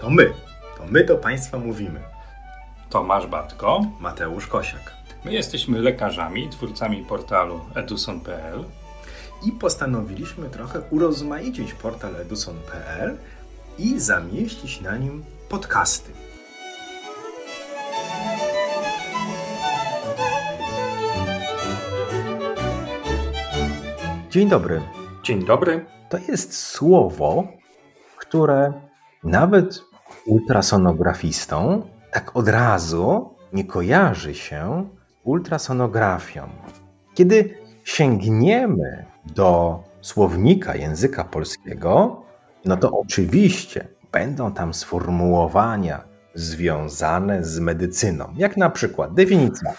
To my. To my do Państwa mówimy. Tomasz Batko. Mateusz Kosiak. My jesteśmy lekarzami, twórcami portalu eduson.pl I postanowiliśmy trochę urozmaicić portal eduson.pl i zamieścić na nim podcasty. Dzień dobry. Dzień dobry. To jest słowo, które nawet ultrasonografistą tak od razu nie kojarzy się ultrasonografią. Kiedy sięgniemy do słownika języka polskiego, no to oczywiście będą tam sformułowania związane z medycyną, jak na przykład definicja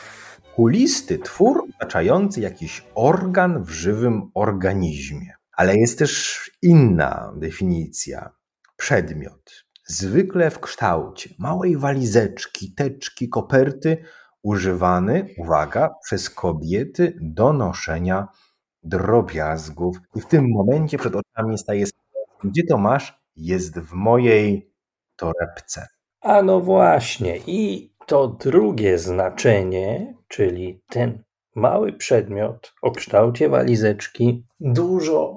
kulisty twór otaczający jakiś organ w żywym organizmie. Ale jest też inna definicja. Przedmiot, zwykle w kształcie małej walizeczki, teczki, koperty, używany, uwaga, przez kobiety do noszenia drobiazgów. I w tym momencie przed oczami staje gdzie to masz? Jest w mojej torebce. A no właśnie, i to drugie znaczenie, czyli ten mały przedmiot o kształcie walizeczki, dużo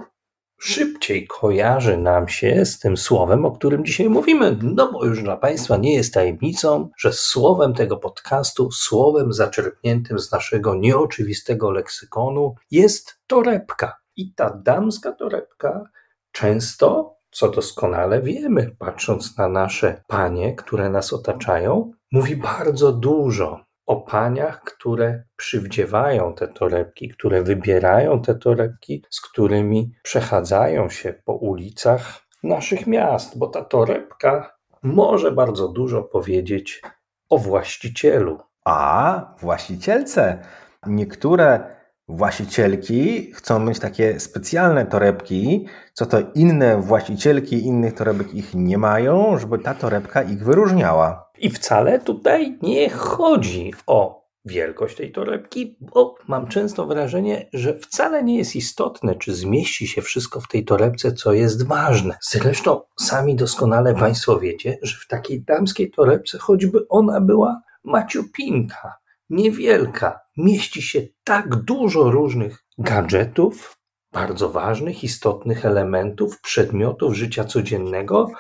szybciej kojarzy nam się z tym słowem, o którym dzisiaj mówimy. No bo już dla Państwa nie jest tajemnicą, że słowem tego podcastu, słowem zaczerpniętym z naszego nieoczywistego leksykonu jest torebka. I ta damska torebka często, co doskonale wiemy, patrząc na nasze panie, które nas otaczają, mówi bardzo dużo o paniach, które przywdziewają te torebki, które wybierają te torebki, z którymi przechadzają się po ulicach naszych miast, bo ta torebka może bardzo dużo powiedzieć o właścicielu. A właścicielce. Niektóre właścicielki chcą mieć takie specjalne torebki, co to inne właścicielki innych torebek ich nie mają, żeby ta torebka ich wyróżniała. I wcale tutaj nie chodzi o wielkość tej torebki, bo mam często wrażenie, że wcale nie jest istotne, czy zmieści się wszystko w tej torebce, co jest ważne. Zresztą sami doskonale Państwo wiecie, że w takiej damskiej torebce, choćby ona była maciupinka, niewielka, mieści się tak dużo różnych gadżetów, bardzo ważnych, istotnych elementów, przedmiotów życia codziennego,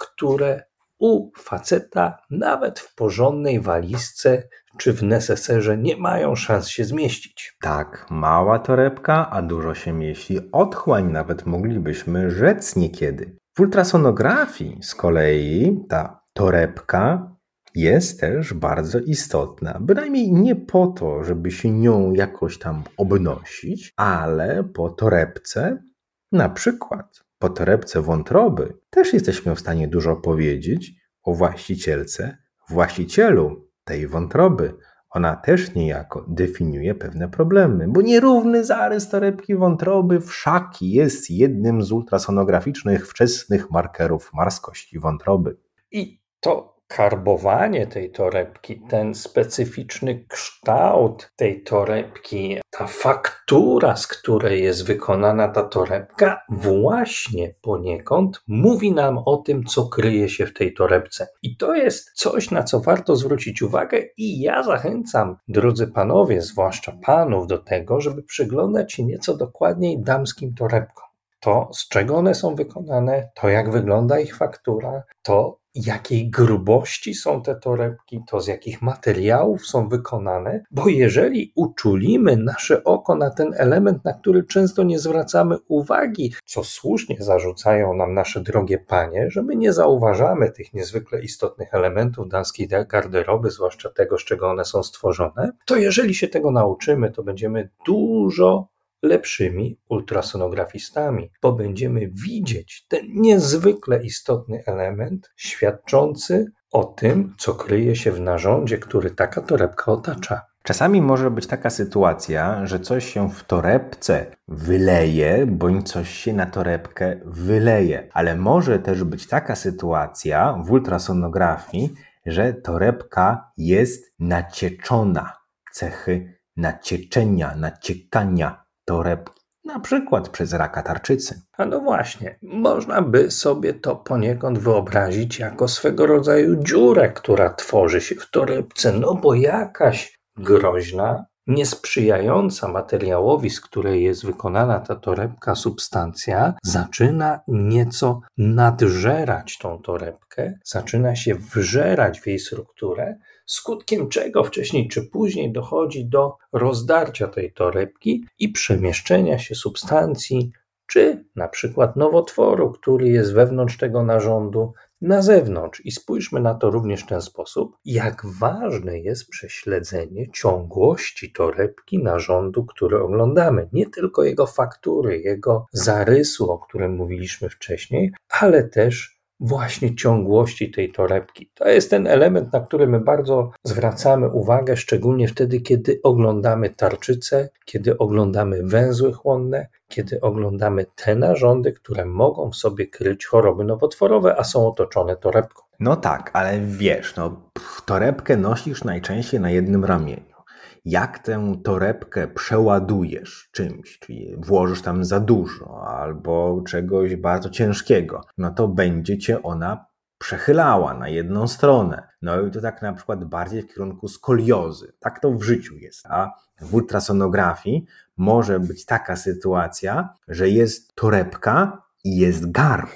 które u faceta nawet w porządnej walizce czy w neseserze nie mają szans się zmieścić. Tak, mała torebka, a dużo się mieści. Otchłań nawet moglibyśmy rzec niekiedy. W ultrasonografii z kolei ta torebka jest też bardzo istotna. Bynajmniej nie po to, żeby się nią jakoś tam obnosić, ale po torebce, na przykład po torebce wątroby, też jesteśmy w stanie dużo powiedzieć o właścicielce, właścicielu tej wątroby. Ona też niejako definiuje pewne problemy, bo nierówny zarys torebki wątroby wszaki jest jednym z ultrasonograficznych wczesnych markerów marskości wątroby. I to karbowanie tej torebki, ten specyficzny kształt tej torebki, ta faktura, z której jest wykonana ta torebka, właśnie poniekąd mówi nam o tym, co kryje się w tej torebce. I to jest coś, na co warto zwrócić uwagę, i ja zachęcam, drodzy panowie, zwłaszcza panów, do tego, żeby przyglądać się nieco dokładniej damskim torebkom to, z czego one są wykonane, to jak wygląda ich faktura, to jakiej grubości są te torebki, to z jakich materiałów są wykonane, bo jeżeli uczulimy nasze oko na ten element, na który często nie zwracamy uwagi, co słusznie zarzucają nam nasze drogie panie, że my nie zauważamy tych niezwykle istotnych elementów damskiej garderoby, zwłaszcza tego, z czego one są stworzone, to jeżeli się tego nauczymy, to będziemy dużo lepszymi ultrasonografistami, bo będziemy widzieć ten niezwykle istotny element świadczący o tym, co kryje się w narządzie, który taka torebka otacza. Czasami może być taka sytuacja, że coś się w torebce wyleje, bądź coś się na torebkę wyleje, ale może też być taka sytuacja w ultrasonografii, że torebka jest nacieczona. Cechy nacieczenia, naciekania torebki. na przykład przez raka tarczycy. A no właśnie, można by sobie to poniekąd wyobrazić jako swego rodzaju dziurę, która tworzy się w torebce, no bo jakaś groźna, niesprzyjająca materiałowi, z której jest wykonana ta torebka substancja, zaczyna nieco nadżerać tą torebkę, zaczyna się wżerać w jej strukturę, skutkiem czego wcześniej czy później dochodzi do rozdarcia tej torebki i przemieszczenia się substancji, czy na przykład nowotworu, który jest wewnątrz tego narządu, na zewnątrz. I spójrzmy na to również w ten sposób, jak ważne jest prześledzenie ciągłości torebki narządu, który oglądamy. Nie tylko jego faktury, jego zarysu, o którym mówiliśmy wcześniej, ale też właśnie ciągłości tej torebki. To jest ten element, na który my bardzo zwracamy uwagę, szczególnie wtedy, kiedy oglądamy tarczycę, kiedy oglądamy węzły chłonne, kiedy oglądamy te narządy, które mogą w sobie kryć choroby nowotworowe, a są otoczone torebką. No tak, ale wiesz, no, torebkę nosisz najczęściej na jednym ramieniu jak tę torebkę przeładujesz czymś, czyli włożysz tam za dużo albo czegoś bardzo ciężkiego, no to będzie cię ona przechylała na jedną stronę. No i to tak na przykład bardziej w kierunku skoliozy. Tak to w życiu jest. A w ultrasonografii może być taka sytuacja, że jest torebka i jest garb.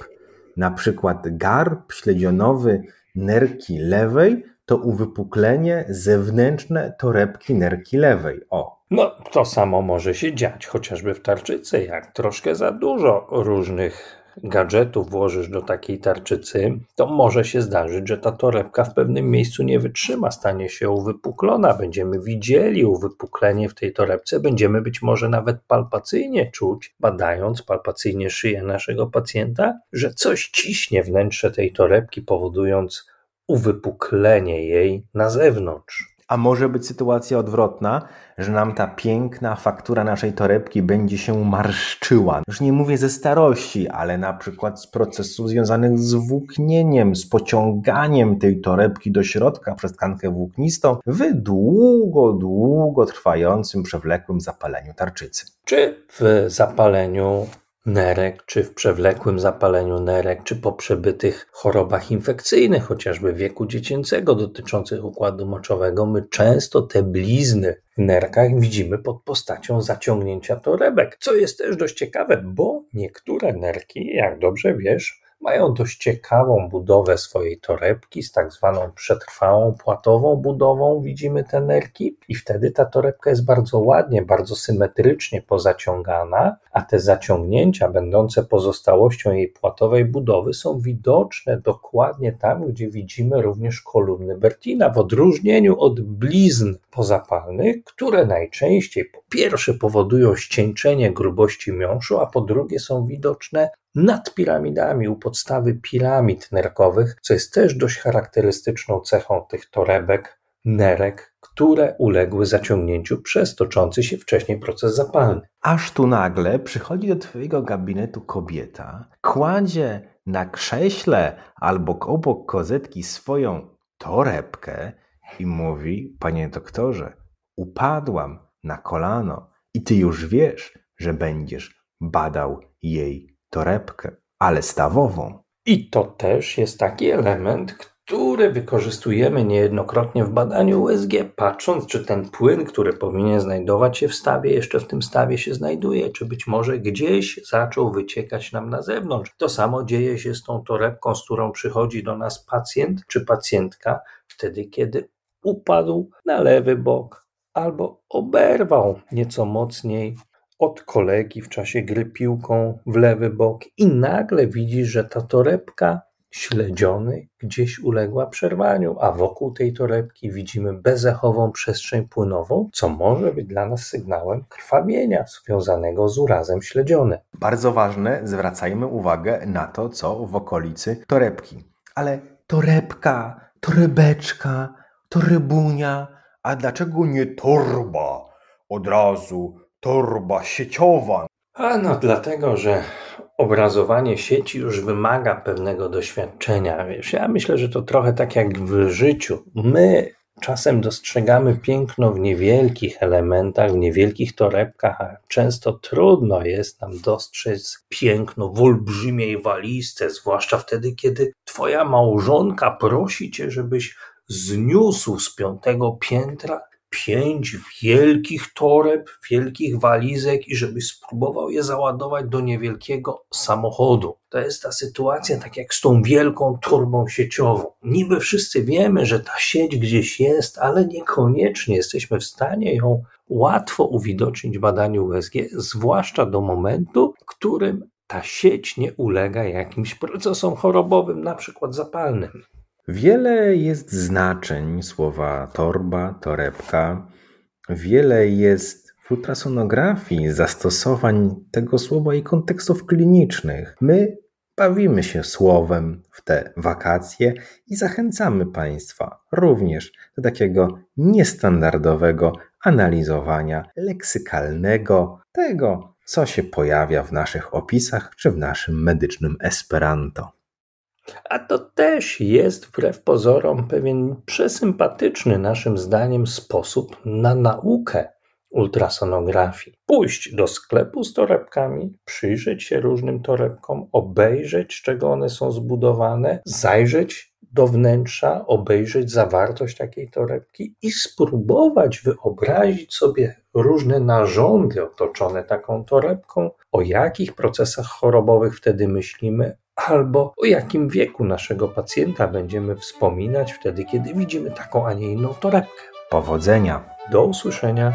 Na przykład garb śledzionowy nerki lewej to uwypuklenie zewnętrzne torebki nerki lewej. O. No, to samo może się dziać, chociażby w tarczycy. Jak troszkę za dużo różnych gadżetów włożysz do takiej tarczycy, to może się zdarzyć, że ta torebka w pewnym miejscu nie wytrzyma, stanie się uwypuklona. Będziemy widzieli uwypuklenie w tej torebce, będziemy być może nawet palpacyjnie czuć, badając palpacyjnie szyję naszego pacjenta, że coś ciśnie wnętrze tej torebki, powodując uwypuklenie jej na zewnątrz. A może być sytuacja odwrotna, że nam ta piękna faktura naszej torebki będzie się marszczyła. Już nie mówię ze starości, ale na przykład z procesów związanych z włóknieniem, z pociąganiem tej torebki do środka przez tkankę włóknistą w długo, długo trwającym, przewlekłym zapaleniu tarczycy. Czy w zapaleniu nerek, czy w przewlekłym zapaleniu nerek, czy po przebytych chorobach infekcyjnych, chociażby wieku dziecięcego dotyczących układu moczowego, my często te blizny w nerkach widzimy pod postacią zaciągnięcia torebek, co jest też dość ciekawe, bo niektóre nerki, jak dobrze wiesz, mają dość ciekawą budowę swojej torebki z tak zwaną przetrwałą płatową budową. Widzimy te nerki i wtedy ta torebka jest bardzo ładnie, bardzo symetrycznie pozaciągana, a te zaciągnięcia będące pozostałością jej płatowej budowy są widoczne dokładnie tam, gdzie widzimy również kolumny Bertina, w odróżnieniu od blizn pozapalnych, które najczęściej po pierwsze powodują ścieńczenie grubości miąższu, a po drugie są widoczne nad piramidami, u podstawy piramid nerkowych, co jest też dość charakterystyczną cechą tych torebek, nerek, które uległy zaciągnięciu przez toczący się wcześniej proces zapalny. Aż tu nagle przychodzi do Twojego gabinetu kobieta, kładzie na krześle albo obok kozetki swoją torebkę i mówi: Panie doktorze, upadłam na kolano i Ty już wiesz, że będziesz badał jej torebkę, ale stawową. I to też jest taki element, który wykorzystujemy niejednokrotnie w badaniu USG, patrząc, czy ten płyn, który powinien znajdować się w stawie, jeszcze w tym stawie się znajduje, czy być może gdzieś zaczął wyciekać nam na zewnątrz. To samo dzieje się z tą torebką, z którą przychodzi do nas pacjent czy pacjentka, wtedy kiedy upadł na lewy bok albo oberwał nieco mocniej od kolegi w czasie gry piłką w lewy bok i nagle widzisz, że ta torebka śledziony gdzieś uległa przerwaniu, a wokół tej torebki widzimy bezechową przestrzeń płynową, co może być dla nas sygnałem krwawienia związanego z urazem śledzionym. Bardzo ważne, zwracajmy uwagę na to, co w okolicy torebki. Ale torebka, torebeczka, torebunia, a dlaczego nie torba? Od razu torba sieciowa. A no dlatego, że obrazowanie sieci już wymaga pewnego doświadczenia. Wiesz, ja myślę, że to trochę tak jak w życiu. My czasem dostrzegamy piękno w niewielkich elementach, w niewielkich torebkach, a często trudno jest nam dostrzec piękno w olbrzymiej walizce, zwłaszcza wtedy, kiedy twoja małżonka prosi cię, żebyś zniósł z piątego piętra pięć wielkich toreb, wielkich walizek i żebyś spróbował je załadować do niewielkiego samochodu. To jest ta sytuacja tak jak z tą wielką torbą sieciową. Niby wszyscy wiemy, że ta sieć gdzieś jest, ale niekoniecznie jesteśmy w stanie ją łatwo uwidocznić w badaniu USG, zwłaszcza do momentu, w którym ta sieć nie ulega jakimś procesom chorobowym, na przykład zapalnym. Wiele jest znaczeń słowa torba, torebka. Wiele jest w ultrasonografii zastosowań tego słowa i kontekstów klinicznych. My bawimy się słowem w te wakacje i zachęcamy Państwa również do takiego niestandardowego analizowania leksykalnego tego, co się pojawia w naszych opisach czy w naszym medycznym Esperanto. A to też jest wbrew pozorom pewien przesympatyczny naszym zdaniem sposób na naukę ultrasonografii. Pójść do sklepu z torebkami, przyjrzeć się różnym torebkom, obejrzeć, z czego one są zbudowane, zajrzeć do wnętrza, obejrzeć zawartość takiej torebki i spróbować wyobrazić sobie różne narządy otoczone taką torebką, o jakich procesach chorobowych wtedy myślimy, albo o jakim wieku naszego pacjenta będziemy wspominać wtedy, kiedy widzimy taką, a nie inną torebkę. Powodzenia! Do usłyszenia